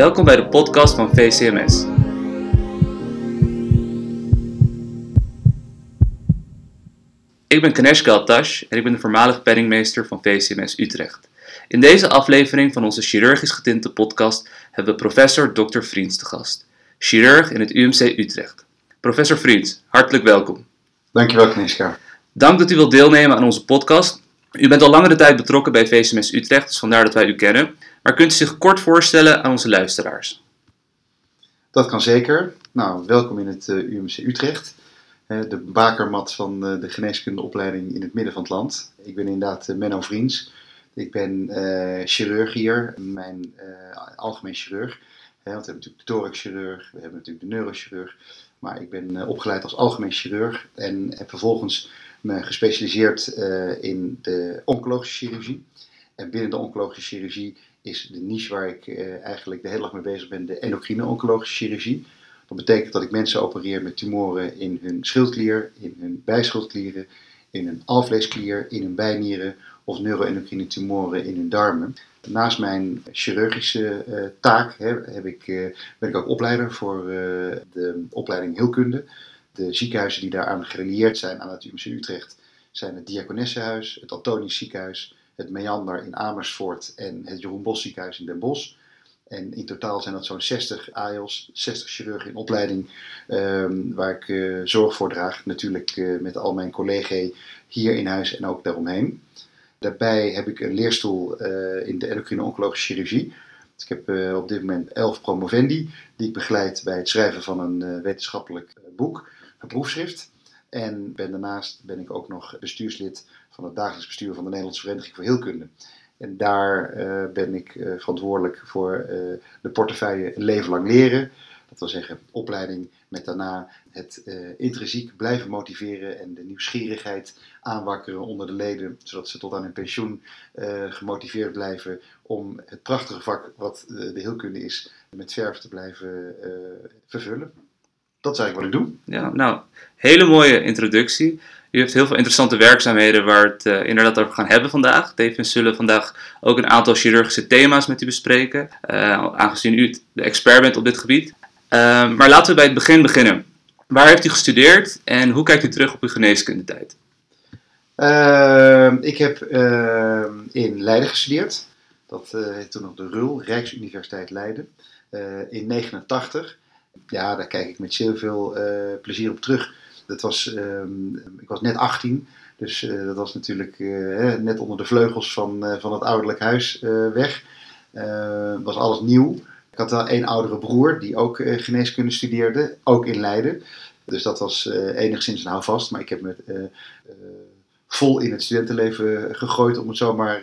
Welkom bij de podcast van VCMS. Ik ben Kanesh Galtash en ik ben de voormalig penningmeester van VCMS Utrecht. In deze aflevering van onze chirurgisch getinte podcast hebben we professor Dr. Vriends te gast, chirurg in het UMC Utrecht. Professor Vriends, hartelijk welkom. Dankjewel Kniska. Dank dat u wilt deelnemen aan onze podcast. U bent al langere tijd betrokken bij VCMS Utrecht, dus vandaar dat wij u kennen. Maar kunt u zich kort voorstellen aan onze luisteraars? Dat kan zeker. Nou, welkom in het uh, UMC Utrecht. De bakermat van uh, de geneeskundeopleiding in het midden van het land. Ik ben inderdaad Menno Vriends. Ik ben chirurg hier, mijn algemeen chirurg. want we hebben natuurlijk de thoraxchirurg, we hebben natuurlijk de neurochirurg. Maar ik ben opgeleid als algemeen chirurg en heb vervolgens me gespecialiseerd in de oncologische chirurgie. En binnen de oncologische chirurgie is de niche waar ik uh, eigenlijk de hele dag mee bezig ben, de endocrine-oncologische chirurgie. Dat betekent dat ik mensen opereer met tumoren in hun schildklier, in hun bijschildklieren, in hun alvleesklier, in hun bijnieren of neuroendocrine tumoren in hun darmen. Naast mijn chirurgische uh, taak heb ik, ben ik ook opleider voor de opleiding heelkunde. De ziekenhuizen die daaraan gerelieerd zijn aan het UMC Utrecht zijn het Diakonessenhuis, het Antonisch ziekenhuis, het Meander in Amersfoort en het Jeroen Bos ziekenhuis in Den Bosch. En in totaal zijn dat zo'n 60 AIOS, 60 chirurgen in opleiding, um, waar ik uh, zorg voor draag. Natuurlijk uh, met al mijn collega's hier in huis en ook daaromheen. Daarbij heb ik een leerstoel uh, in de endocrine oncologische chirurgie. Dus ik heb op dit moment 11 promovendi die ik begeleid bij het schrijven van een wetenschappelijk boek, proefschrift. En ben, daarnaast ben ik ook nog bestuurslid van het dagelijks bestuur van de Nederlandse Vereniging voor Heelkunde. En daar uh, ben ik uh, verantwoordelijk voor uh, de portefeuille Leven lang leren. Dat wil zeggen opleiding met daarna het intrinsiek blijven motiveren en de nieuwsgierigheid aanwakkeren onder de leden, zodat ze tot aan hun pensioen gemotiveerd blijven om het prachtige vak wat de heelkunde is met verf te blijven vervullen. Dat is eigenlijk wat ik doe. Ja, nou, hele mooie introductie. U heeft heel veel interessante werkzaamheden waar we het uh, inderdaad over gaan hebben vandaag. Tevens zullen we vandaag ook een aantal chirurgische thema's met u bespreken, uh, aangezien u de expert bent op dit gebied. Uh, maar laten we bij het begin beginnen. Waar heeft u gestudeerd en hoe kijkt u terug op uw geneeskundetijd? Ik heb in Leiden gestudeerd. Dat heet toen nog de RUL, Rijksuniversiteit Leiden, in 89 ja, daar kijk ik met zeer veel plezier op terug. Dat was, um, ik was net 18, dus uh, dat was natuurlijk uh, net onder de vleugels van, van het ouderlijk huis weg. was alles nieuw. Ik had wel één oudere broer die ook geneeskunde studeerde, ook in Leiden. Dus dat was enigszins een houvast, maar ik heb me vol in het studentenleven gegooid, om het zo maar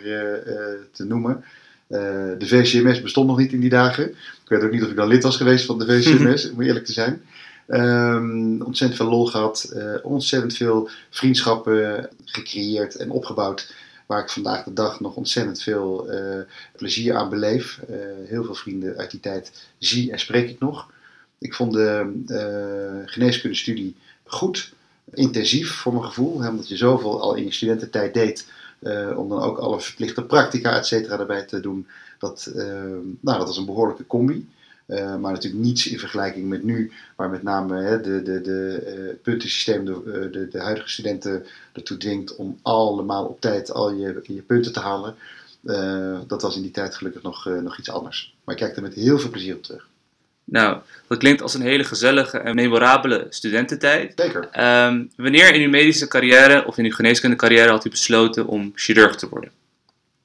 te noemen. De VCMS bestond nog niet in die dagen. Ik weet ook niet of ik dan lid was geweest van de VCMS, om eerlijk te zijn. Um, ontzettend veel lol gehad, uh, ontzettend veel vriendschappen gecreëerd en opgebouwd. Waar ik vandaag de dag nog ontzettend veel uh, plezier aan beleef. Uh, heel veel vrienden uit die tijd zie en spreek ik nog. Ik vond de geneeskundestudie goed, intensief voor mijn gevoel. Omdat je zoveel al in je studententijd deed. Om dan ook alle verplichte practica, et cetera, erbij te doen. Dat, nou, dat was een behoorlijke combi. Uh, maar natuurlijk niets in vergelijking met nu, waar met name hè, de, de, de, uh, puntensysteem de, uh, de, de, huidige studenten ertoe dwingt om allemaal op tijd al je, je punten te halen. dat was in die tijd gelukkig nog, nog iets anders. Maar ik kijk er met heel veel plezier op terug. Nou, dat klinkt als een hele gezellige en memorabele studententijd. Zeker. Um, wanneer in uw medische carrière of in uw geneeskunde carrière had u besloten om chirurg te worden?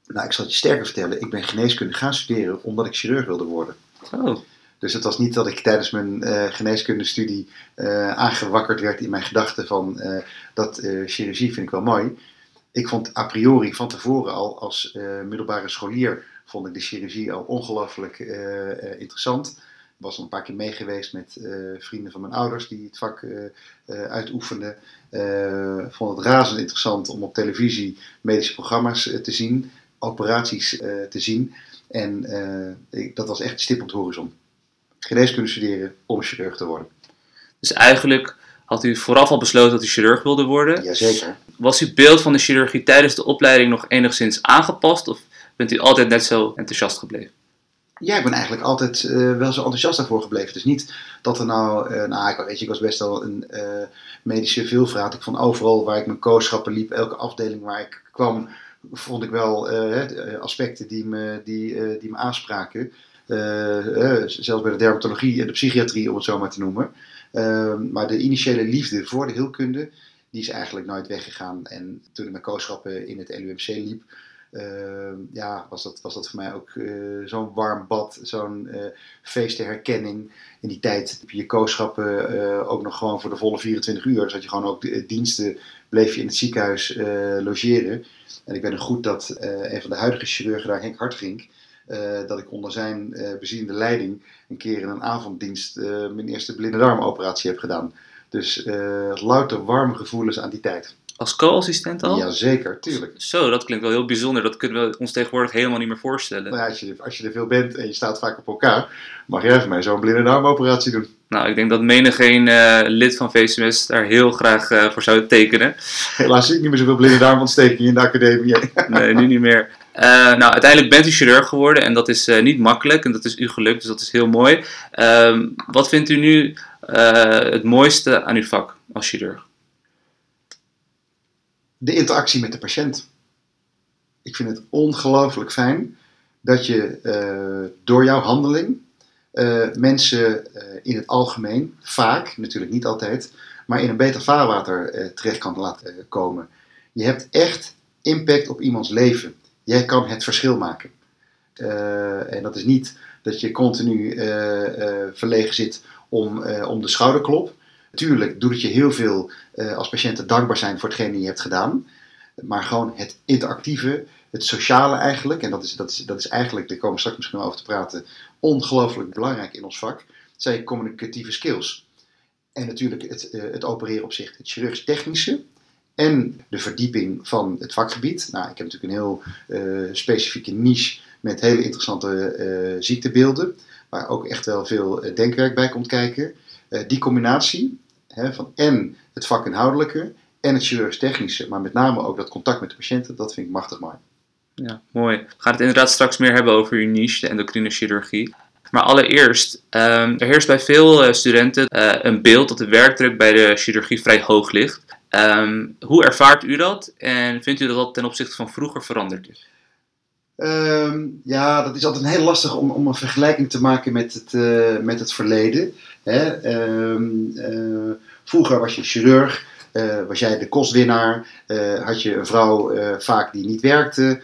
Nou, ik zal het je sterker vertellen. Ik ben geneeskunde gaan studeren omdat ik chirurg wilde worden. Oh. Dus het was niet dat ik tijdens mijn uh, geneeskundestudie uh, aangewakkerd werd in mijn gedachten van uh, dat chirurgie vind ik wel mooi. Ik vond a priori van tevoren al als middelbare scholier vond ik de chirurgie al ongelooflijk interessant. Was al een paar keer mee geweest met vrienden van mijn ouders die het vak uitoefenden. vond het razend interessant om op televisie medische programma's te zien, operaties te zien. En ik, dat was echt stip op de horizon geneeskunde studeren om chirurg te worden. Dus eigenlijk had u vooraf al besloten dat u chirurg wilde worden? Jazeker. Was uw beeld van de chirurgie tijdens de opleiding nog enigszins aangepast of bent u altijd net zo enthousiast gebleven? Ja, ik ben eigenlijk altijd eh, wel zo enthousiast daarvoor gebleven. Dus niet dat er nou, uh, nou ik, weet je, ik was best wel een uh, medische veelvraat. Ik vond overal waar ik mijn kooschappen liep, elke afdeling waar ik kwam, vond ik wel aspecten die me, die, die me aanspraken. zelfs bij de dermatologie en de psychiatrie, om het zo maar te noemen. Ehm, maar de initiële liefde voor de heelkunde, die is eigenlijk nooit weggegaan. En toen ik mijn kooschappen in het LUMC liep, ja, was, dat, was dat voor mij ook uh, zo'n warm bad, zo'n uh, feest herkenning. In die tijd heb je je kooschappen uh, ook nog gewoon voor de volle 24 uur. Dus had je gewoon ook diensten, bleef je in het ziekenhuis logeren. En ik ben er goed dat een van de huidige chirurgen daar, Henk Hartgink, dat ik onder zijn beziende leiding een keer in een avonddienst mijn eerste blinde darmoperatie heb gedaan. Dus louter warme gevoelens aan die tijd. Als co-assistent al? Jazeker, tuurlijk. Zo, dat klinkt wel heel bijzonder. Dat kunnen we ons tegenwoordig helemaal niet meer voorstellen. Nou, als, je, als je er veel bent en je staat vaak op elkaar, mag jij voor mij zo'n blinde darmoperatie doen. Nou, ik denk dat menig geen uh, lid van VCMS daar heel graag uh, voor zou tekenen. Helaas zie ik niet meer zoveel blinde darmontstekingen in de academie. nee, nu niet meer. Uh, nou, uiteindelijk bent u chirurg geworden en dat is niet makkelijk en dat is u gelukt, dus dat is heel mooi. Ehm, wat vindt u nu het mooiste aan uw vak als chirurg? De interactie met de patiënt. Ik vind het ongelooflijk fijn dat je uh, door jouw handeling uh, mensen uh, in het algemeen, vaak, natuurlijk niet altijd, maar in een beter vaarwater terecht kan laten komen. Je hebt echt impact op iemands leven. Jij kan het verschil maken. en dat is niet dat je continu verlegen zit om, om de schouderklop. Natuurlijk doet het je heel veel uh, als patiënten dankbaar zijn voor hetgeen je hebt gedaan. Maar gewoon het interactieve, het sociale eigenlijk, en dat is, dat is, dat is eigenlijk, daar komen we straks misschien over te praten, ongelooflijk belangrijk in ons vak. Zijn communicatieve skills. En natuurlijk het, uh, het opereren op zich, het chirurgisch-technische en de verdieping van het vakgebied. Nou, ik heb natuurlijk een heel uh, specifieke niche met hele interessante ziektebeelden, waar ook echt wel veel denkwerk bij komt kijken. die combinatie, Hè, van en het vakinhoudelijke en het chirurgisch-technische, maar met name ook dat contact met de patiënten, dat vind ik machtig mooi. Ja, mooi. We gaan het inderdaad straks meer hebben over uw niche, de endocrine chirurgie. Maar allereerst, um, er heerst bij veel uh, studenten uh, een beeld dat de werkdruk bij de chirurgie vrij hoog ligt. Um, hoe ervaart u dat en vindt u dat dat ten opzichte van vroeger veranderd is? Um, ja, dat is altijd heel lastig om, om een vergelijking te maken met het, uh, met het verleden. Hè? Um, uh, vroeger was je chirurg, uh, was jij de kostwinnaar, had je een vrouw vaak die niet werkte.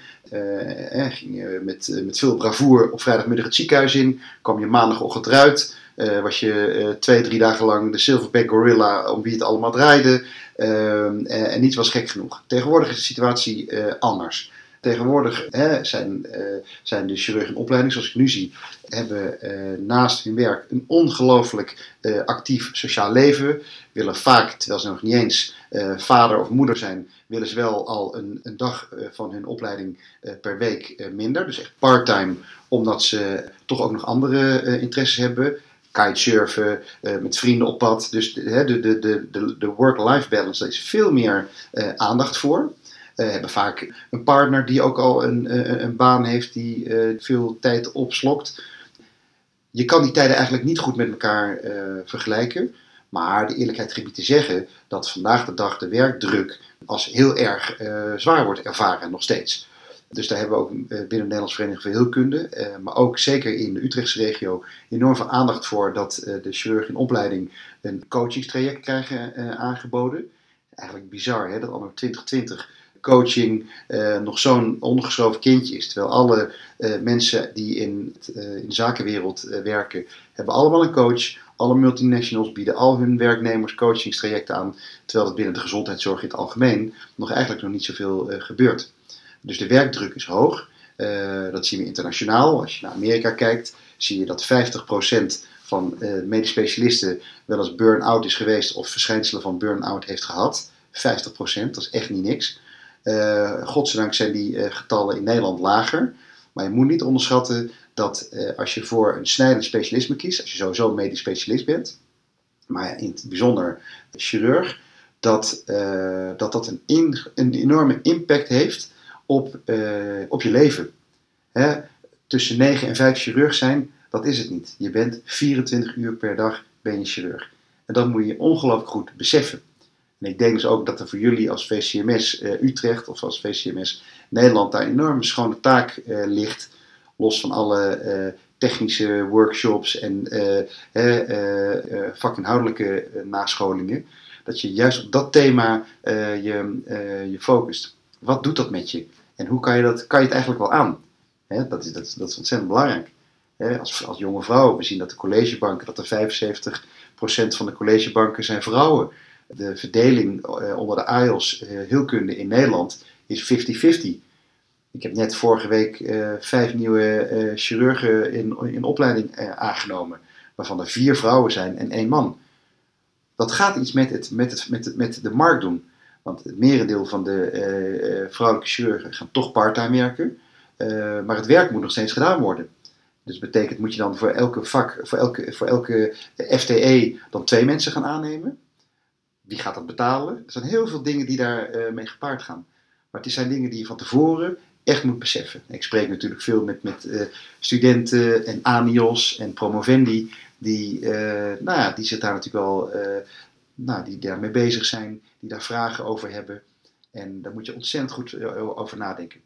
ging je met, met veel bravoer op vrijdagmiddag het ziekenhuis in, kwam je maandagochtend eruit. was je twee, drie dagen lang de Silverback Gorilla om wie het allemaal draaide. Ehm, en niets was gek genoeg. Tegenwoordig is de situatie anders. Tegenwoordig hè, zijn, uh, zijn de chirurgen in opleiding, zoals ik nu zie, hebben uh, naast hun werk een ongelooflijk uh, actief sociaal leven. Willen vaak, terwijl ze nog niet eens vader of moeder zijn, willen ze wel al een, een dag van hun opleiding per week minder. Dus echt part-time, omdat ze toch ook nog andere interesses hebben kitesurfen, met vrienden op pad. Dus de, de, de, de, work-life balance, daar is veel meer aandacht voor. Uh, hebben vaak een partner die ook al een, een, een baan heeft die veel tijd opslokt. Je kan die tijden eigenlijk niet goed met elkaar vergelijken. Maar de eerlijkheid gebied te zeggen dat vandaag de dag de werkdruk als heel erg zwaar wordt ervaren, nog steeds. Dus daar hebben we ook binnen de Nederlandse Vereniging voor Heelkunde, maar ook zeker in de Utrechtse regio, enorm veel aandacht voor dat de chirurgen in opleiding een coachingstraject krijgen aangeboden. Eigenlijk bizar hè, dat al 2020 coaching nog zo'n ondergeschoven kindje is. Terwijl alle mensen die in, in de zakenwereld werken, hebben allemaal een coach. Alle multinationals bieden al hun werknemers coachingstrajecten aan, terwijl het binnen de gezondheidszorg in het algemeen nog eigenlijk nog niet zoveel gebeurt. Dus de werkdruk is hoog. Uh, dat zien we internationaal. Als je naar Amerika kijkt, zie je dat 50% van uh, medisch specialisten wel eens burn-out is geweest of verschijnselen van burn-out heeft gehad. 50%, dat is echt niet niks. Uh, godzijdank zijn die getallen in Nederland lager. Maar je moet niet onderschatten dat als je voor een snijdend specialisme kiest, als je sowieso medisch specialist bent, maar in het bijzonder chirurg, dat dat, dat een, een enorme impact heeft op, op je leven. Hè? tussen 9 en 5 chirurg zijn, dat is het niet. Je bent 24 uur per dag ben je chirurg. En dat moet je ongelooflijk goed beseffen. En ik denk dus ook dat er voor jullie als VCMS uh, Utrecht of als VCMS Nederland daar een enorme schone taak uh, ligt. Los van alle uh, technische workshops en vakinhoudelijke nascholingen. Dat je juist op dat thema je, je focust. Wat doet dat met je? En hoe kan je, dat, kan je het eigenlijk wel aan? Dat, is, dat, dat is ontzettend belangrijk. Als, als jonge vrouw, we zien dat de collegebanken, dat er 75% van de collegebanken zijn vrouwen. De verdeling eh, onder de AIOS uh, heelkunde in Nederland is 50-50. Ik heb net vorige week uh, vijf nieuwe chirurgen in, in opleiding aangenomen, waarvan er vier vrouwen zijn en één man. Dat gaat iets met, het, met, het, met, het, met de markt doen. Want het merendeel van de vrouwelijke chirurgen gaan toch parttime werken. Maar het werk moet nog steeds gedaan worden. Dus betekent, moet je dan voor elke vak, voor elke, voor elke FTE dan twee mensen gaan aannemen? Wie gaat dat betalen? Er zijn heel veel dingen die daarmee uh, mee gepaard gaan. Maar het zijn dingen die je van tevoren echt moet beseffen. Ik spreek natuurlijk veel met, met uh, studenten en ANIOS en promovendi, die, uh, nou ja, die zich daar natuurlijk wel nou, die daarmee bezig zijn, die daar vragen over hebben. En daar moet je ontzettend goed over nadenken.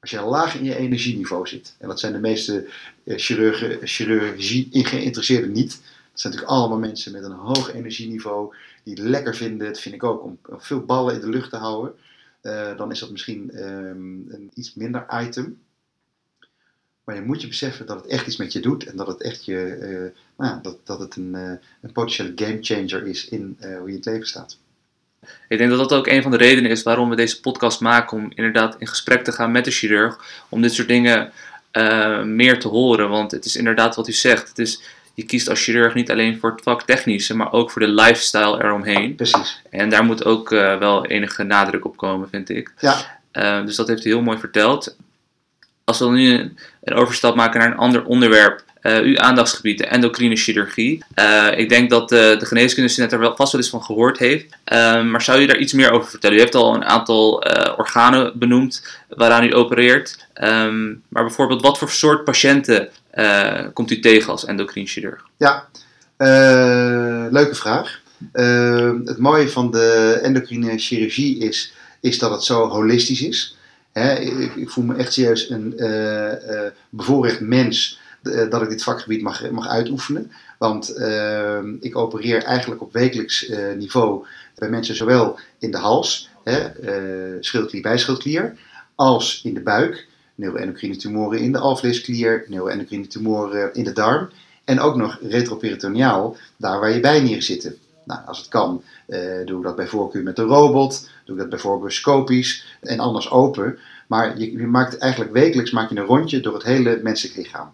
Als je laag in je energieniveau zit, en dat zijn de meeste chirurgen, chirurgie geïnteresseerden niet. Dat zijn natuurlijk allemaal mensen met een hoog energieniveau, die het lekker vinden, dat vind ik ook, om, veel ballen in de lucht te houden. Uh, dan is dat misschien um, een iets minder item. Maar je moet je beseffen dat het echt iets met je doet en dat het echt je, uh, nou, dat, dat het een, uh, een potentiële gamechanger is in hoe je in het leven staat. Ik denk dat dat ook een van de redenen is waarom we deze podcast maken. Om inderdaad in gesprek te gaan met de chirurg. Om dit soort dingen meer te horen. Want het is inderdaad wat u zegt. Het is, je kiest als chirurg niet alleen voor het vak technische, maar ook voor de lifestyle eromheen. Precies. En daar moet ook uh, wel enige nadruk op komen, vind ik. Ja. Uh, dus dat heeft u heel mooi verteld. Als we nu een, een overstap maken naar een ander onderwerp, uh, uw aandachtsgebied, de endocrine chirurgie. Uh, ik denk dat de, de geneeskundestudent er wel, vast wel eens van gehoord heeft. Uh, maar zou je daar iets meer over vertellen? U heeft al een aantal organen benoemd waaraan u opereert. Um, maar bijvoorbeeld, wat voor soort patiënten komt u tegen als endocrine chirurg? Ja, leuke vraag. het mooie van de endocrine chirurgie is, is dat het zo holistisch is. Ik, ik, voel me echt serieus een bevoorrecht mens dat ik dit vakgebied mag, mag uitoefenen. Want ik opereer eigenlijk op wekelijks niveau bij mensen zowel in de hals, hè, uh, schildklier bij schildklier, als in de buik, neuroendocrine tumoren in de alvleesklier, neuroendocrine tumoren in de darm en ook nog retroperitoneaal, daar waar je bijnieren zitten. Nou, als het kan, doe ik dat bij voorkeur met een robot, doe ik dat bij voorkeur scopisch en anders open. Maar je, je maakt eigenlijk wekelijks maak je een rondje door het hele menselijk lichaam.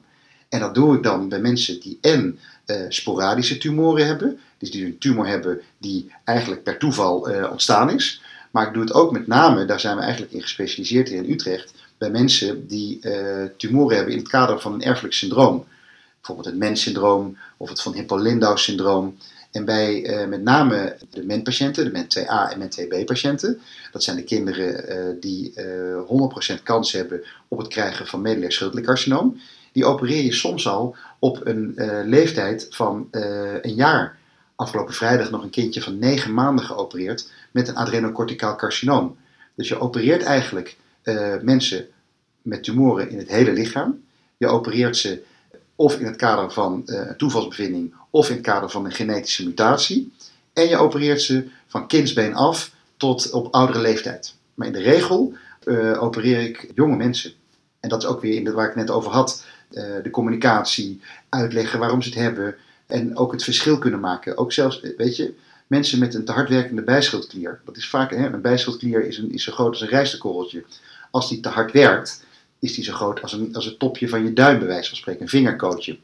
En dat doe ik dan bij mensen die en uh, sporadische tumoren hebben, dus die een tumor hebben die eigenlijk per toeval uh, ontstaan is. Maar ik doe het ook met name, daar zijn we eigenlijk in gespecialiseerd hier in Utrecht, bij mensen die uh, tumoren hebben in het kader van een erfelijk syndroom. Bijvoorbeeld het MEN-syndroom of het van Hippo-Lindau-syndroom. En bij uh, met name de MEN-patiënten, de MEN2A en MEN2B-patiënten, dat zijn de kinderen uh, die uh, 100% kans hebben op het krijgen van medullair schildkliercarcinoom die opereer je soms al op een leeftijd van een jaar. Afgelopen vrijdag nog een kindje van 9 maanden geopereerd met een adrenocorticaal carcinoom. Dus je opereert eigenlijk uh, mensen met tumoren in het hele lichaam. Je opereert ze of in het kader van een toevalsbevinding of in het kader van een genetische mutatie. En je opereert ze van kindsbeen af tot op oudere leeftijd. Maar in de regel opereer ik jonge mensen. En dat is ook weer in de, waar ik net over had. De communicatie, uitleggen waarom ze het hebben. En ook het verschil kunnen maken. Ook zelfs, weet je, mensen met een te hard werkende bijschildklier. Dat is vaak, hè, een bijschildklier is, een, is zo groot als een rijstekorreltje. Als die te hard werkt, is die zo groot als een, als een topje van je duim, bij wijze van spreken. Een vingerkootje.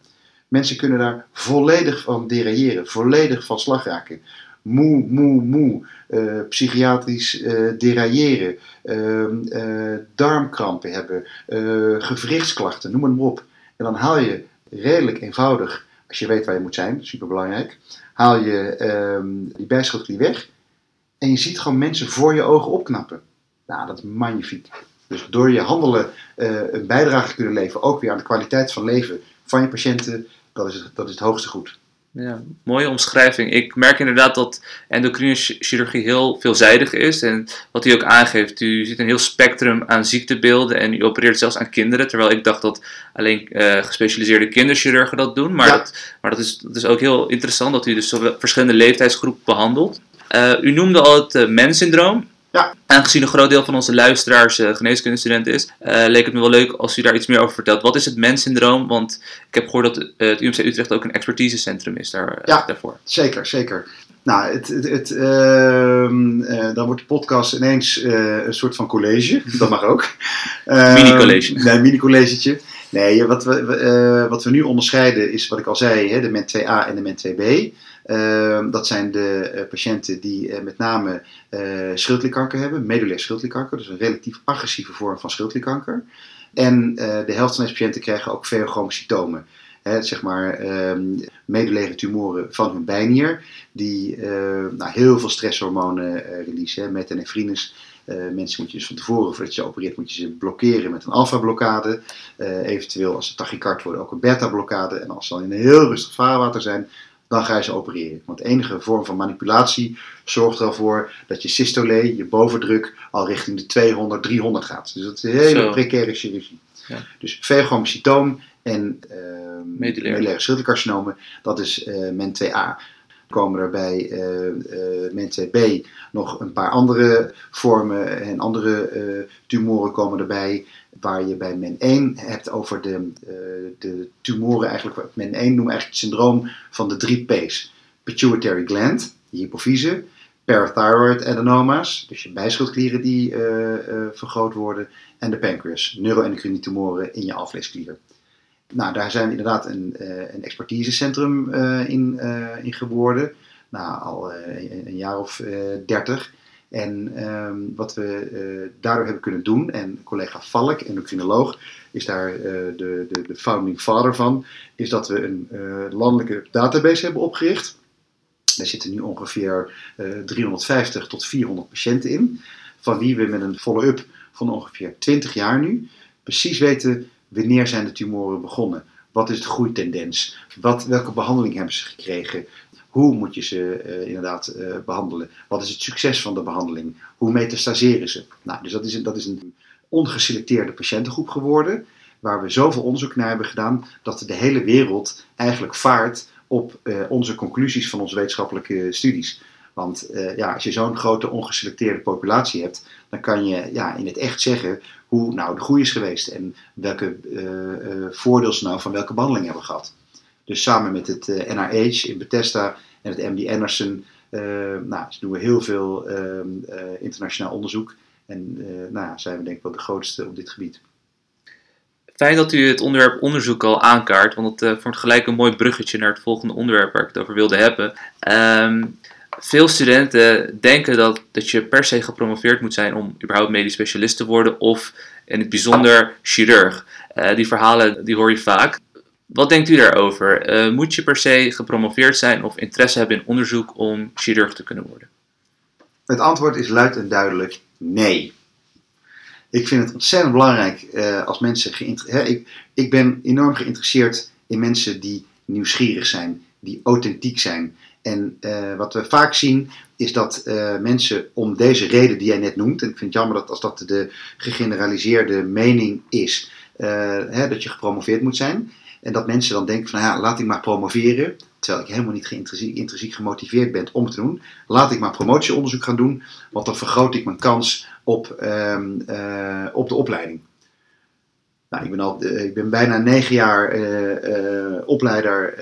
Mensen kunnen daar volledig van derailleren, volledig van slag raken moe, moe, moe, uh, psychiatrisch uh, derailleren, uh, darmkrampen hebben, gewrichtsklachten, noem het maar op. En dan haal je redelijk eenvoudig, als je weet waar je moet zijn, superbelangrijk, haal je um, die weg en je ziet gewoon mensen voor je ogen opknappen. Nou, dat is magnifiek. Dus door je handelen uh, een bijdrage kunnen leveren, ook weer aan de kwaliteit van leven van je patiënten, dat is dat is het hoogste goed. Ja, mooie omschrijving. Ik merk inderdaad dat endocrine chirurgie heel veelzijdig is. En wat u ook aangeeft, u ziet een heel spectrum aan ziektebeelden en u opereert zelfs aan kinderen. Terwijl ik dacht dat alleen uh, gespecialiseerde kinderchirurgen dat doen. Maar, dat, maar dat, is, dat is ook heel interessant dat u dus verschillende leeftijdsgroepen behandelt. Uh, u noemde al het uh, MEN-syndroom. Ja. Aangezien een groot deel van onze luisteraars uh, geneeskundestudent is, uh, leek het me wel leuk als u daar iets meer over vertelt. Wat is het MEN-syndroom? Want ik heb gehoord dat uh, het UMC Utrecht ook een expertisecentrum is daar, ja, daarvoor. Zeker, zeker. Nou, het, het, het ehm, dan wordt de podcast ineens een soort van college. Dat mag ook. mini-college. Nee, mini-collegetje. Nee, wat we, wat we nu onderscheiden is wat ik al zei, hè, de MEN 2A en de MEN 2B. Uh, dat zijn de uh, patiënten die uh, met name schildklierkanker hebben, medulair schildklierkanker, dus een relatief agressieve vorm van schildklierkanker. En de helft van deze patiënten krijgen ook veochromocytomen. Hè, zeg maar um, tumoren van hun bijnier, die nou, heel veel stresshormonen releasen, met een nefrines. mensen moet je dus van tevoren, voordat je opereert, moet je ze blokkeren met een alfa-blokkade. eventueel als ze tachykard worden, ook een beta-blokkade. En als ze dan in een heel rustig vaarwater zijn, dan ga je ze opereren. Want enige vorm van manipulatie zorgt ervoor dat je systole, je bovendruk, al richting de 200, 300 gaat. Dus dat is een hele Zo. precaire chirurgie. Ja. Dus vergomocytoom en uh, medulaire schildkliercarcinomen, dat is uh, MEN 2A. Komen er bij uh, uh, MEN 2B nog een paar andere vormen en andere tumoren komen erbij waar je bij men 1 hebt over de, de tumoren, eigenlijk wat men 1 noemt eigenlijk het syndroom van de drie P's. Pituitary gland, de hypofyse, parathyroid adenoma's, dus je bijschildklieren die vergroot worden, en de pancreas, neuroendocrine tumoren in je alvleesklier. Nou, daar zijn we inderdaad een, een expertisecentrum in, in geworden, nou, al een, een jaar of dertig. En um, wat we daardoor hebben kunnen doen, en collega Valk, endocrinoloog, is daar de, de, de, founding father van, is dat we een landelijke database hebben opgericht. Daar zitten nu ongeveer 350 tot 400 patiënten in, van wie we met een follow-up van ongeveer 20 jaar nu precies weten wanneer zijn de tumoren begonnen. Wat is de groeitendens? Wat, welke behandeling hebben ze gekregen? Hoe moet je ze uh, inderdaad uh, behandelen? Wat is het succes van de behandeling? Hoe metastaseren ze? Nou, dus dat is, een, dat is een ongeselecteerde patiëntengroep geworden, waar we zoveel onderzoek naar hebben gedaan, dat de hele wereld eigenlijk vaart op uh, onze conclusies van onze wetenschappelijke studies. Want ja, als je zo'n grote ongeselecteerde populatie hebt, dan kan je ja, in het echt zeggen hoe nou de groei is geweest en welke ze nou van welke behandeling hebben gehad. Dus samen met het uh, eh, NIH in Bethesda en het MD Anderson uh, nou, doen we heel veel uh, internationaal onderzoek. En nou, zijn we denk ik wel de grootste op dit gebied. Fijn dat u het onderwerp onderzoek al aankaart, want het vormt gelijk een mooi bruggetje naar het volgende onderwerp waar ik het over wilde hebben. Um, veel studenten denken dat, dat je per se gepromoveerd moet zijn om überhaupt medisch specialist te worden of in het bijzonder chirurg. Uh, die verhalen die hoor je vaak. Wat denkt u daarover? Uh, moet je per se gepromoveerd zijn of interesse hebben in onderzoek om chirurg te kunnen worden? Het antwoord is luid en duidelijk nee. Ik vind het ontzettend belangrijk uh, als mensen geïnteresseerd ik, ik ben enorm geïnteresseerd in mensen die nieuwsgierig zijn, die authentiek zijn. En uh, wat we vaak zien is dat uh, mensen om deze reden die jij net noemt, en ik vind het jammer dat als dat de gegeneraliseerde mening is, hè, dat je gepromoveerd moet zijn, en dat mensen dan denken van ja, laat ik maar promoveren. Terwijl ik helemaal niet intrinsiek, gemotiveerd ben om te doen. Laat ik maar promotieonderzoek gaan doen. Want dan vergroot ik mijn kans op, uh, op de opleiding. Nou, ik, ben al, ik ben bijna negen jaar opleider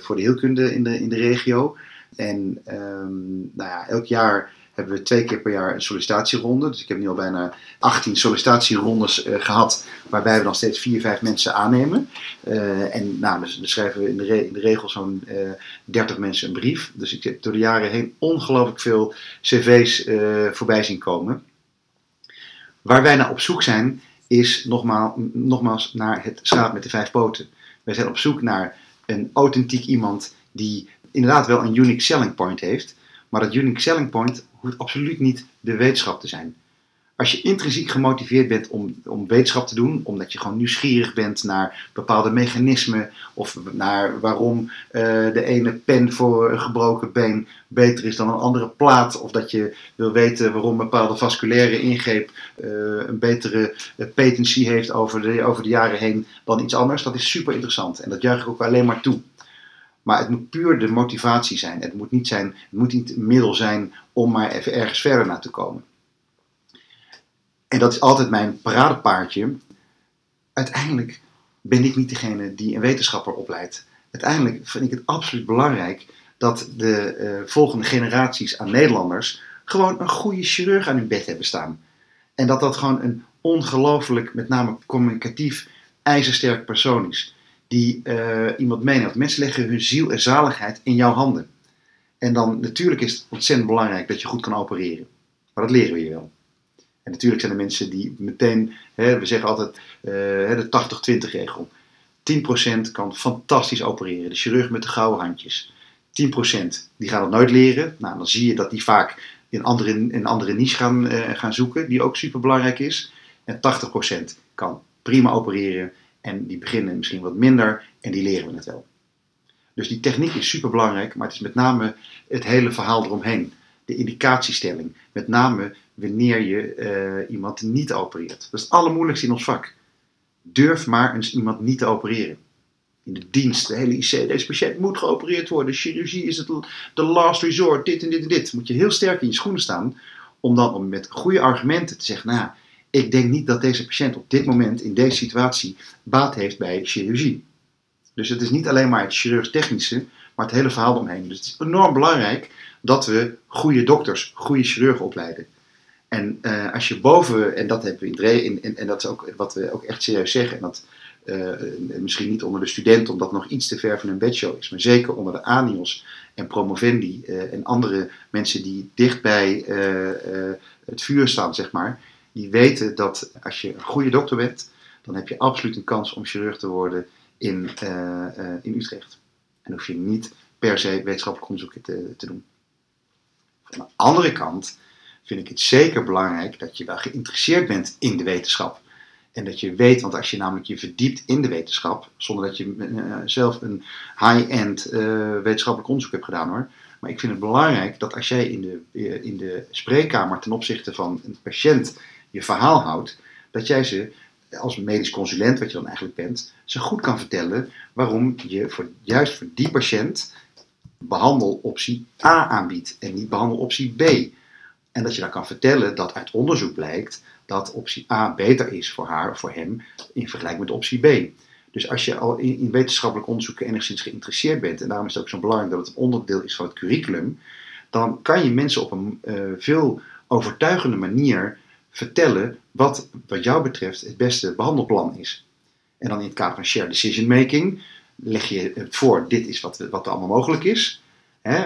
voor de heelkunde in de, in de regio. En um, nou ja, elk jaar hebben we twee keer per jaar een sollicitatieronde. Dus ik heb nu al bijna 18 sollicitatierondes uh, gehad, waarbij we dan steeds vier, vijf mensen aannemen. Uh, en nou, dus, dan schrijven we in de, re in de regel zo'n uh, eh, 30 mensen een brief. Dus ik heb door de jaren heen ongelooflijk veel cv's voorbij zien komen. Waar wij naar op zoek zijn, is nogmaals, nogmaals naar het schaap met de vijf poten. Wij zijn op zoek naar een authentiek iemand die inderdaad wel een unique selling point heeft. Maar dat unique selling point hoeft absoluut niet de wetenschap te zijn. Als je intrinsiek gemotiveerd bent om, om wetenschap te doen, omdat je gewoon nieuwsgierig bent naar bepaalde mechanismen of naar waarom eh, de ene pen voor een gebroken been beter is dan een andere plaat, of dat je wil weten waarom een bepaalde vasculaire ingreep eh, een betere uh, patency heeft over de, over de jaren heen dan iets anders, dat is super interessant en dat juich ik ook alleen maar toe. Maar het moet puur de motivatie zijn. Het moet niet, zijn, het moet niet een middel zijn om maar even ergens verder naar te komen. En dat is altijd mijn paradepaardje. Uiteindelijk ben ik niet degene die een wetenschapper opleidt. Uiteindelijk vind ik het absoluut belangrijk dat de uh, volgende generaties aan Nederlanders gewoon een goede chirurg aan hun bed hebben staan. En dat dat gewoon een ongelooflijk, met name communicatief, ijzersterk persoon is. Die uh, iemand meeneemt. Mensen leggen hun ziel en zaligheid in jouw handen. En dan natuurlijk is het ontzettend belangrijk dat je goed kan opereren. Maar dat leren we je wel. En natuurlijk zijn er mensen die meteen, hè, we zeggen altijd uh, de 80-20 regel. 10% kan fantastisch opereren. De chirurg met de gouden handjes. 10% die gaat het nooit leren. Nou, dan zie je dat die vaak in andere, in andere niche gaan, uh, gaan zoeken, die ook super belangrijk is. En 80% kan prima opereren. En die beginnen misschien wat minder en die leren we het wel. Dus die techniek is super belangrijk, maar het is met name het hele verhaal eromheen. De indicatiestelling. Met name wanneer je uh, iemand niet opereert. Dat is het allermoeilijkste in ons vak. Durf maar eens iemand niet te opereren. In de dienst, de hele IC, deze patiënt moet geopereerd worden. Chirurgie is het de last resort, dit en dit en dit. Moet je heel sterk in je schoenen staan. Om dan met goede argumenten te zeggen, nou, ik denk niet dat deze patiënt op dit moment, in deze situatie, baat heeft bij chirurgie. Dus het is niet alleen maar het chirurg-technische, maar het hele verhaal omheen. Dus het is enorm belangrijk dat we goede dokters, goede chirurgen opleiden. En uh, als je boven, en dat hebben we in, in, en dat is ook wat we ook echt serieus zeggen, en dat uh, misschien niet onder de studenten, omdat nog iets te ver van een bedshow is, maar zeker onder de ANIOS en promovendi uh, en andere mensen die dicht bij het vuur staan, zeg maar, die weten dat als je een goede dokter bent, dan heb je absoluut een kans om chirurg te worden in, in Utrecht. En hoef je niet per se wetenschappelijk onderzoek te, te doen. Van de andere kant vind ik het zeker belangrijk dat je wel geïnteresseerd bent in de wetenschap. En dat je weet, want als je namelijk je verdiept in de wetenschap, zonder dat je uh, zelf een high-end wetenschappelijk onderzoek hebt gedaan hoor. Maar ik vind het belangrijk dat als jij in de, in de spreekkamer ten opzichte van een patiënt je verhaal houdt, dat jij ze als medisch consulent, wat je dan eigenlijk bent, ze goed kan vertellen waarom je voor, juist voor die patiënt behandeloptie A aanbiedt en niet behandeloptie B. En dat je dan kan vertellen dat uit onderzoek blijkt dat optie A beter is voor haar of voor hem in vergelijking met optie B. Dus als je al in, wetenschappelijk onderzoek enigszins geïnteresseerd bent, en daarom is het ook zo belangrijk dat het een onderdeel is van het curriculum, dan kan je mensen op een uh, veel overtuigende manier vertellen wat, wat jou betreft, het beste behandelplan is. En dan in het kader van shared decision making leg je het voor, dit is wat, wat er allemaal mogelijk is. Uh,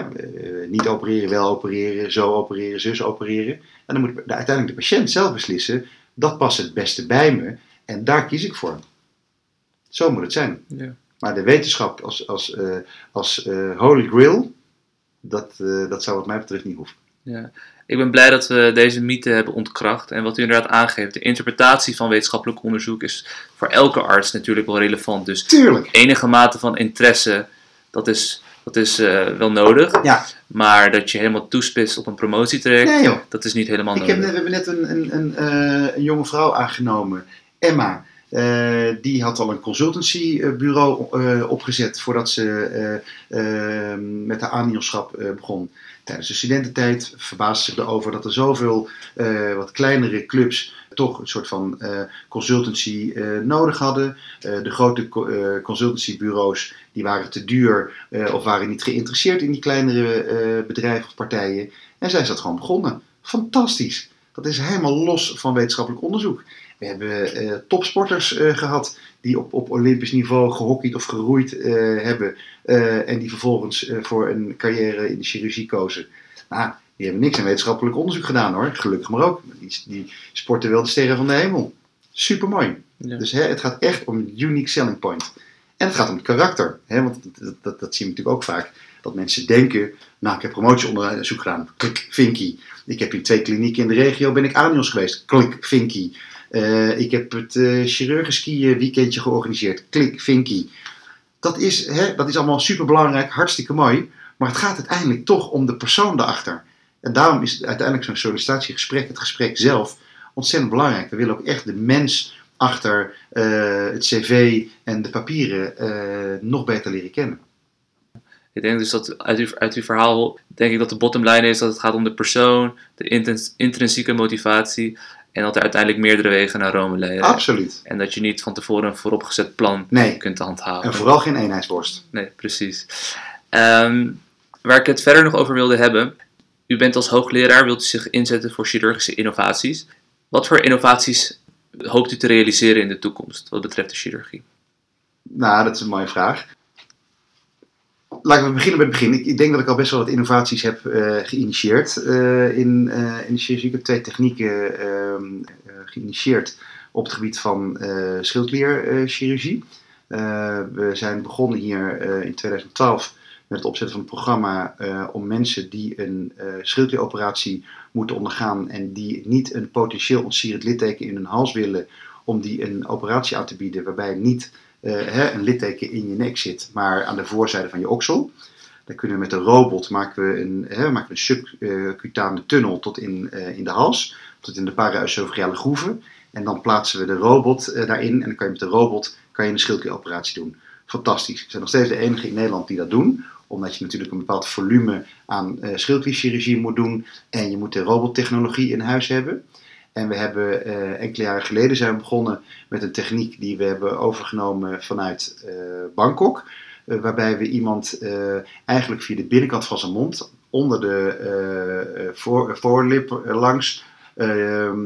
niet opereren, wel opereren, zo opereren, zus opereren. En dan moet de, uiteindelijk de patiënt zelf beslissen, dat past het beste bij me en daar kies ik voor. Zo moet het zijn. Ja. Maar de wetenschap als, als, uh, als uh, holy grail, dat, dat zou wat mij betreft niet hoeven. Ja. Ik ben blij dat we deze mythe hebben ontkracht. En wat u inderdaad aangeeft, de interpretatie van wetenschappelijk onderzoek is voor elke arts natuurlijk wel relevant. Dus Tuurlijk. enige mate van interesse, dat is, dat is uh, wel nodig. Ja. Maar dat je helemaal toespitst op een promotietraject, Nee, dat is niet helemaal Ik nodig. heb, we hebben net een, een, een, uh, een jonge vrouw aangenomen, Emma. Uh, die had al een consultancybureau uh, opgezet voordat ze uh, met haar aanhielschap begon. Tijdens de studententijd verbaasde zich erover dat er zoveel wat kleinere clubs toch een soort van consultancy nodig hadden. de grote consultancybureaus die waren te duur of waren niet geïnteresseerd in die kleinere bedrijven of partijen. En zij is dat gewoon begonnen. Fantastisch. Dat is helemaal los van wetenschappelijk onderzoek. We hebben uh, topsporters uh, gehad die op, op olympisch niveau gehockeyd of geroeid uh, hebben. en die vervolgens voor een carrière in de chirurgie kozen. Nou, die hebben niks aan wetenschappelijk onderzoek gedaan hoor. Gelukkig maar ook. Die, die sporten wel de sterren van de hemel. Super mooi. Ja. Dus hè, het gaat echt om een unique selling point. En het gaat om het karakter. Hè? Want dat, dat, dat zien we natuurlijk ook vaak. Dat mensen denken, nou ik heb promotieonderzoek gedaan, klik, Vinky. Ik heb in twee klinieken in de regio, ben ik Anios geweest, klik, Vinky. Uh, ik heb het uh, weekendje georganiseerd, klik, Vinky. Dat is, hè, dat is allemaal super belangrijk, hartstikke mooi. Maar het gaat uiteindelijk toch om de persoon daarachter. En daarom is uiteindelijk zo'n sollicitatiegesprek, het gesprek zelf, ontzettend belangrijk. We willen ook echt de mens achter uh, het cv en de papieren nog beter leren kennen. Ik denk dus dat uit uw, uit uw verhaal, denk ik dat de bottom line is dat het gaat om de persoon, de intrinsieke motivatie en dat er uiteindelijk meerdere wegen naar Rome leiden. Absoluut. En dat je niet van tevoren een vooropgezet plan nee. kunt handhaven. En vooral geen eenheidsworst. Nee, precies. Um, waar ik het verder nog over wilde hebben. U bent als hoogleraar, wilt u zich inzetten voor chirurgische innovaties. Wat voor innovaties hoopt u te realiseren in de toekomst wat betreft de chirurgie? Nou, dat is een mooie vraag. Laten we beginnen bij het begin. Ik, denk dat ik al best wel wat innovaties heb uh, geïnitieerd uh, in, uh, in de chirurgie. Ik heb twee technieken ehm, geïnitieerd op het gebied van schildklierchirurgie. we zijn begonnen hier in 2012 met het opzetten van een programma om mensen die een schildklieroperatie moeten ondergaan en die niet een potentieel ontsierend litteken in hun hals willen, om die een operatie aan te bieden waarbij niet uh, hè, een litteken in je nek zit, maar aan de voorzijde van je oksel. Dan kunnen we met een robot maken we een, hè, maken we een subcutane tunnel tot in, uh, in de hals, tot in de paraesophageale groeven. En dan plaatsen we de robot uh, daarin en dan kan je met de robot kan je een schildklieroperatie doen. Fantastisch. We zijn nog steeds de enige in Nederland die dat doen omdat je natuurlijk een bepaald volume aan uh, schildklierchirurgie moet doen en je moet de robottechnologie in huis hebben. En we hebben uh, enkele jaren geleden zijn we begonnen met een techniek die we hebben overgenomen vanuit uh, Bangkok. waarbij we iemand eigenlijk via de binnenkant van zijn mond, onder de voor, voorlip langs,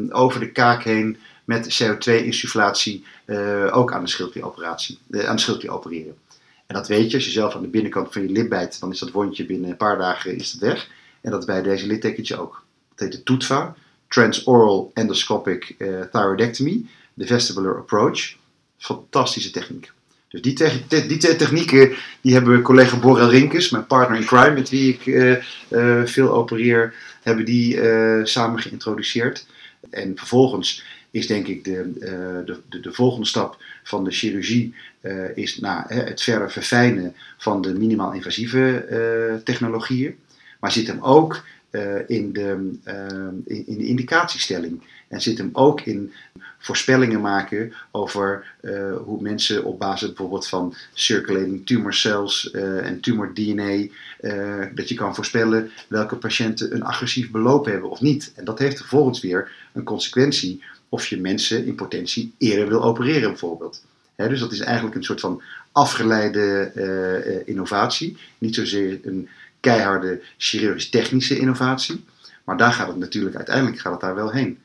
over de kaak heen met CO2-insufflatie ook aan de schildklieroperatie, aan de schildklier opereren. En dat weet je, als je zelf aan de binnenkant van je lip bijt, dan is dat wondje binnen een paar dagen is het weg. En dat bij deze littekentje ook. Dat heet de TOETVA, Transoral Endoscopic uh, Thyroidectomy, de vestibular approach. Fantastische techniek. Dus die, te die technieken die hebben collega Borrel Rinkes, mijn partner in crime, met wie ik uh, uh, veel opereer, hebben die samen geïntroduceerd. En vervolgens is denk ik de, de, de, de volgende stap van de chirurgie is het verder verfijnen van de minimaal invasieve technologieën. Maar zit hem ook in, de, in, in, de indicatiestelling. En zit hem ook in voorspellingen maken over hoe mensen op basis bijvoorbeeld van circulating tumor cells en tumor DNA, dat je kan voorspellen welke patiënten een agressief beloop hebben of niet. En dat heeft vervolgens weer een consequentie of je mensen in potentie eerder wil opereren bijvoorbeeld dus dat is eigenlijk een soort van afgeleide innovatie. Niet zozeer een keiharde chirurgisch-technische innovatie. Maar daar gaat het natuurlijk uiteindelijk gaat het daar wel heen.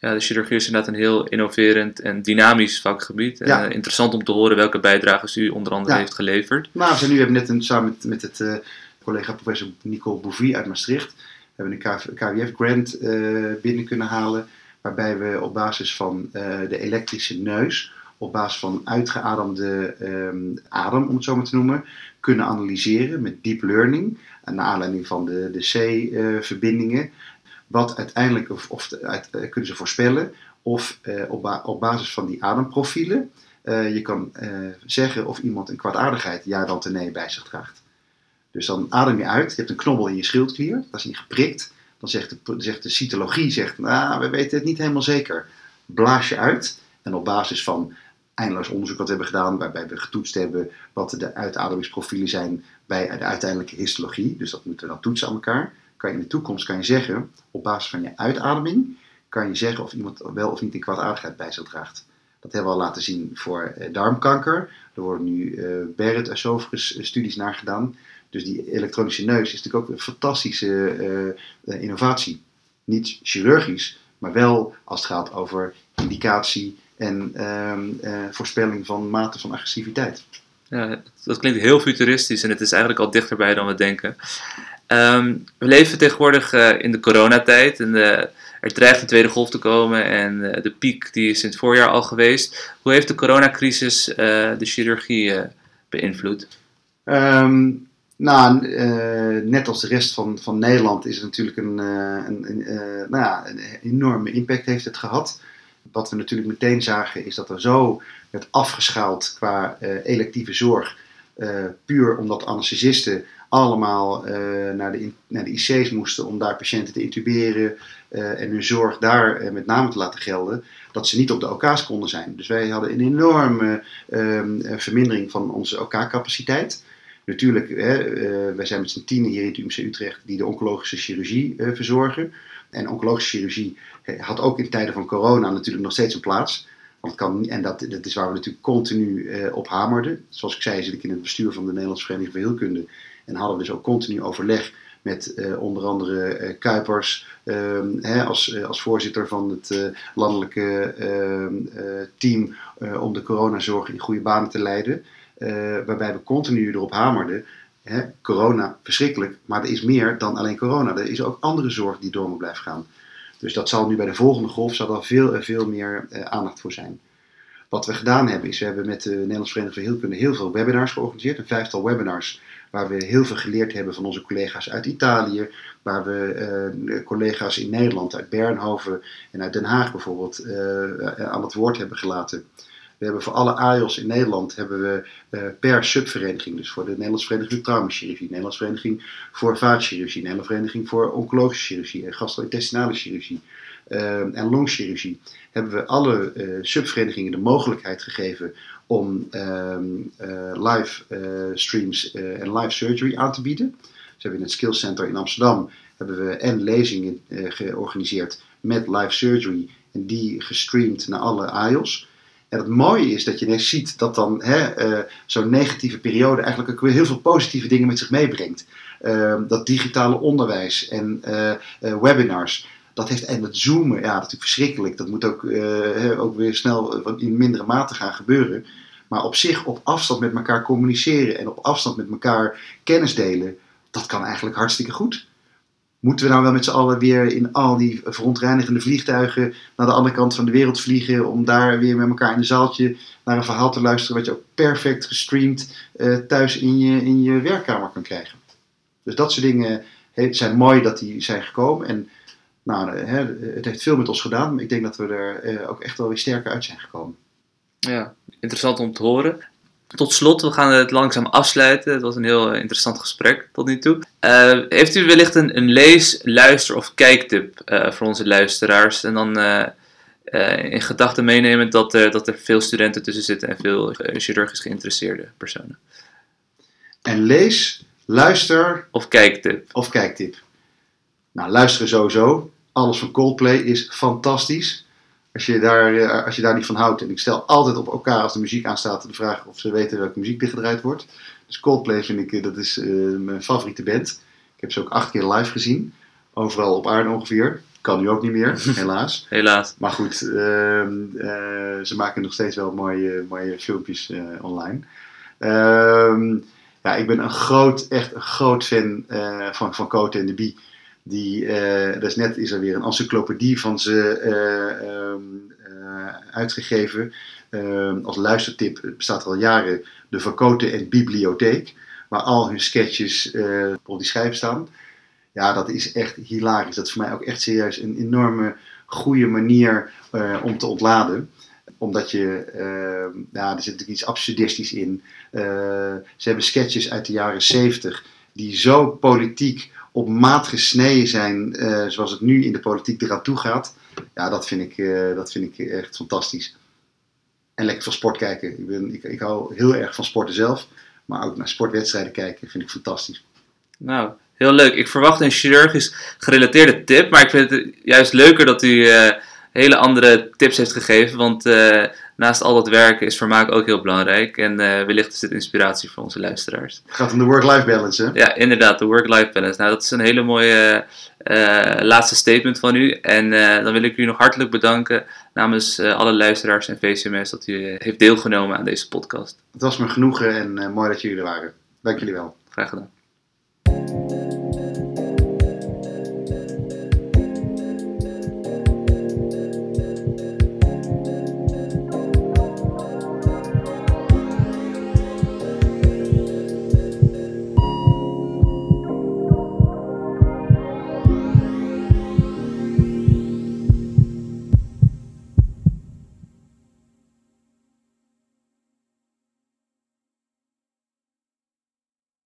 Ja, de chirurgie is inderdaad een heel innoverend en dynamisch vakgebied. Ja. Uh, interessant om te horen welke bijdrages u onder andere heeft geleverd. Nou, we nu hebben net een, samen met, met het uh, collega professor Nicole Bouvie uit Maastricht hebben een KWF-grant uh, binnen kunnen halen. Waarbij we op basis van de elektrische neus op basis van uitgeademde um, adem, om het zo maar te noemen, kunnen analyseren met deep learning, naar aanleiding van de, de C-verbindingen, wat uiteindelijk, of, of uh, kunnen ze voorspellen, of uh, op, op, basis van die ademprofielen, je kan zeggen of iemand een kwaadaardigheid, ja dan te nee, bij zich draagt. Dus dan adem je uit, je hebt een knobbel in je schildklier, dat is niet geprikt. Dan zegt de, zegt de cytologie, zegt, nou, we weten het niet helemaal zeker. Blaas je uit en op basis van eindeloos onderzoek wat we hebben gedaan, waarbij we getoetst hebben wat de uitademingsprofielen zijn bij de uiteindelijke histologie. Dus dat moeten we dan toetsen aan elkaar. Kan je in de toekomst kan je zeggen, op basis van je uitademing, kan je zeggen of iemand wel of niet een kwaadaardigheid bij zich draagt. Dat hebben we al laten zien voor eh, darmkanker. Er worden nu uh, Barrett esophagus eh, studies naar gedaan. Dus die elektronische neus is natuurlijk ook een fantastische uh, innovatie. Niet chirurgisch, maar wel als het gaat over indicatie, en ehm, eh, voorspelling van mate van agressiviteit. Ja, dat klinkt heel futuristisch en het is eigenlijk al dichterbij dan we denken. Ehm, we leven tegenwoordig uh, in de coronatijd. En de, er dreigt een tweede golf te komen en uh, de piek die is in het voorjaar al geweest. Hoe heeft de coronacrisis de chirurgie beïnvloed? Um, nou, net als de rest van, van Nederland is het natuurlijk een, een, een nou ja, een enorme impact heeft het gehad. Wat we natuurlijk meteen zagen is dat er zo werd afgeschaald qua electieve zorg. puur omdat anesthesisten allemaal uh, naar, de, naar de IC's moesten om daar patiënten te intuberen uh, en hun zorg daar uh, met name te laten gelden, dat ze niet op de OK's konden zijn. Dus wij hadden een enorme ehm, vermindering van onze OK-capaciteit. Natuurlijk, hè, wij zijn met z'n tienen hier in het UMC Utrecht die de oncologische chirurgie verzorgen. En oncologische chirurgie had ook in tijden van corona natuurlijk nog steeds een plaats. Want kan, en dat, dat is waar we natuurlijk continu op hamerden. Zoals ik zei, zit ik in het bestuur van de Nederlandse Vereniging voor Heelkunde. En hadden we dus ook continu overleg met uh, onder andere Kuipers ehm, hè, als, als voorzitter van het landelijke ehm, team om de coronazorg in goede banen te leiden. waarbij we continu erop hamerden. Corona, verschrikkelijk, maar er is meer dan alleen corona. Er is ook andere zorg die door moet blijven gaan. Dus dat zal nu bij de volgende golf zal er veel, veel meer aandacht voor zijn. Wat we gedaan hebben is, we hebben met de Nederlandse Vereniging voor Heelkunde heel veel webinars georganiseerd. Een vijftal webinars waar we heel veel geleerd hebben van onze collega's uit Italië, waar we uh, collega's in Nederland, uit Bernhoven en uit Den Haag bijvoorbeeld, uh, aan het woord hebben gelaten. We hebben voor alle AIOS in Nederland hebben we uh, per subvereniging, dus voor de Nederlandse Vereniging voor Traumachirurgie, Nederlandse Vereniging voor Vaatchirurgie, Nederlandse Vereniging voor Oncologische Chirurgie en Gastrointestinale Chirurgie uh, en Longchirurgie, hebben we alle uh, subverenigingen de mogelijkheid gegeven om uh, live streams en live surgery aan te bieden. Dus hebben we in het Skills Center in Amsterdam hebben we en lezingen georganiseerd met live surgery en die gestreamd naar alle AIOS. En het mooie is dat je ineens ziet dat dan zo'n negatieve periode eigenlijk ook weer heel veel positieve dingen met zich meebrengt. Ehm, dat digitale onderwijs en webinars, dat heeft en het zoomen, ja, natuurlijk verschrikkelijk. Dat moet ook, ook weer snel in mindere mate gaan gebeuren. Maar op zich op afstand met elkaar communiceren en op afstand met elkaar kennis delen, dat kan eigenlijk hartstikke goed. Moeten we nou wel met z'n allen weer in al die verontreinigende vliegtuigen naar de andere kant van de wereld vliegen om daar weer met elkaar in een zaaltje naar een verhaal te luisteren wat je ook perfect gestreamd uh, thuis in je, in je werkkamer kan krijgen. Dus dat soort dingen zijn mooi dat die zijn gekomen. En nou, het heeft veel met ons gedaan, maar ik denk dat we er eh, ook echt wel weer sterker uit zijn gekomen. Ja, interessant om te horen. Tot slot, we gaan het langzaam afsluiten. Het was een heel interessant gesprek tot nu toe. Uh, heeft u wellicht een, een lees-, luister- of kijktip uh, voor onze luisteraars? En dan uh, in gedachten meenemen dat, dat er veel studenten tussen zitten en veel chirurgisch geïnteresseerde personen. En lees, luister. Of kijktip. Of kijktip. Nou, luisteren sowieso. Alles van Coldplay is fantastisch. Als je, daar, eh, als je daar niet van houdt. En ik stel altijd op elkaar als de muziek aanstaat de vraag of ze weten welke muziek er gedraaid wordt. Dus Coldplay vind ik, eh, dat is uh, mijn favoriete band. Ik heb ze ook acht keer live gezien. Overal op aarde ongeveer. Kan nu ook niet meer, helaas. helaas. Maar goed, uh, uh, ze maken nog steeds wel mooie, mooie filmpjes online. Ehm, ja, ik ben een groot, echt een groot fan van, van Cote en de Bie. Die, uh, net is er weer een encyclopedie van ze uh, um, uh, uitgegeven. Ehm, als luistertip bestaat er al jaren de Verkoten en Bibliotheek. Waar al hun sketches op die schijf staan. Ja, dat is echt hilarisch. Dat is voor mij ook echt serieus een enorme goede manier om te ontladen omdat je, uh, ja, er zit natuurlijk iets absurdistisch in. Ze hebben sketches uit de jaren 70 die zo politiek op maat gesneden zijn uh, zoals het nu in de politiek eraan toe gaat. Ja, dat vind, ik, uh, dat vind ik echt fantastisch. En lekker van sport kijken. Ik, ben, ik, ik hou heel erg van sporten zelf. Maar ook naar sportwedstrijden kijken vind ik fantastisch. Nou, heel leuk. Ik verwacht een chirurgisch gerelateerde tip. Maar ik vind het juist leuker dat u uh, hele andere tips heeft gegeven. Want naast al dat werken is vermaak ook heel belangrijk. En uh, wellicht is dit inspiratie voor onze luisteraars. Het gaat om de work-life balance, hè? Ja, inderdaad, de work-life balance. Nou, dat is een hele mooie uh, laatste statement van u. En uh, dan wil ik u nog hartelijk bedanken namens alle luisteraars en VCMS dat u heeft deelgenomen aan deze podcast. Het was me genoegen en mooi dat jullie er waren. Dank jullie wel. Graag gedaan.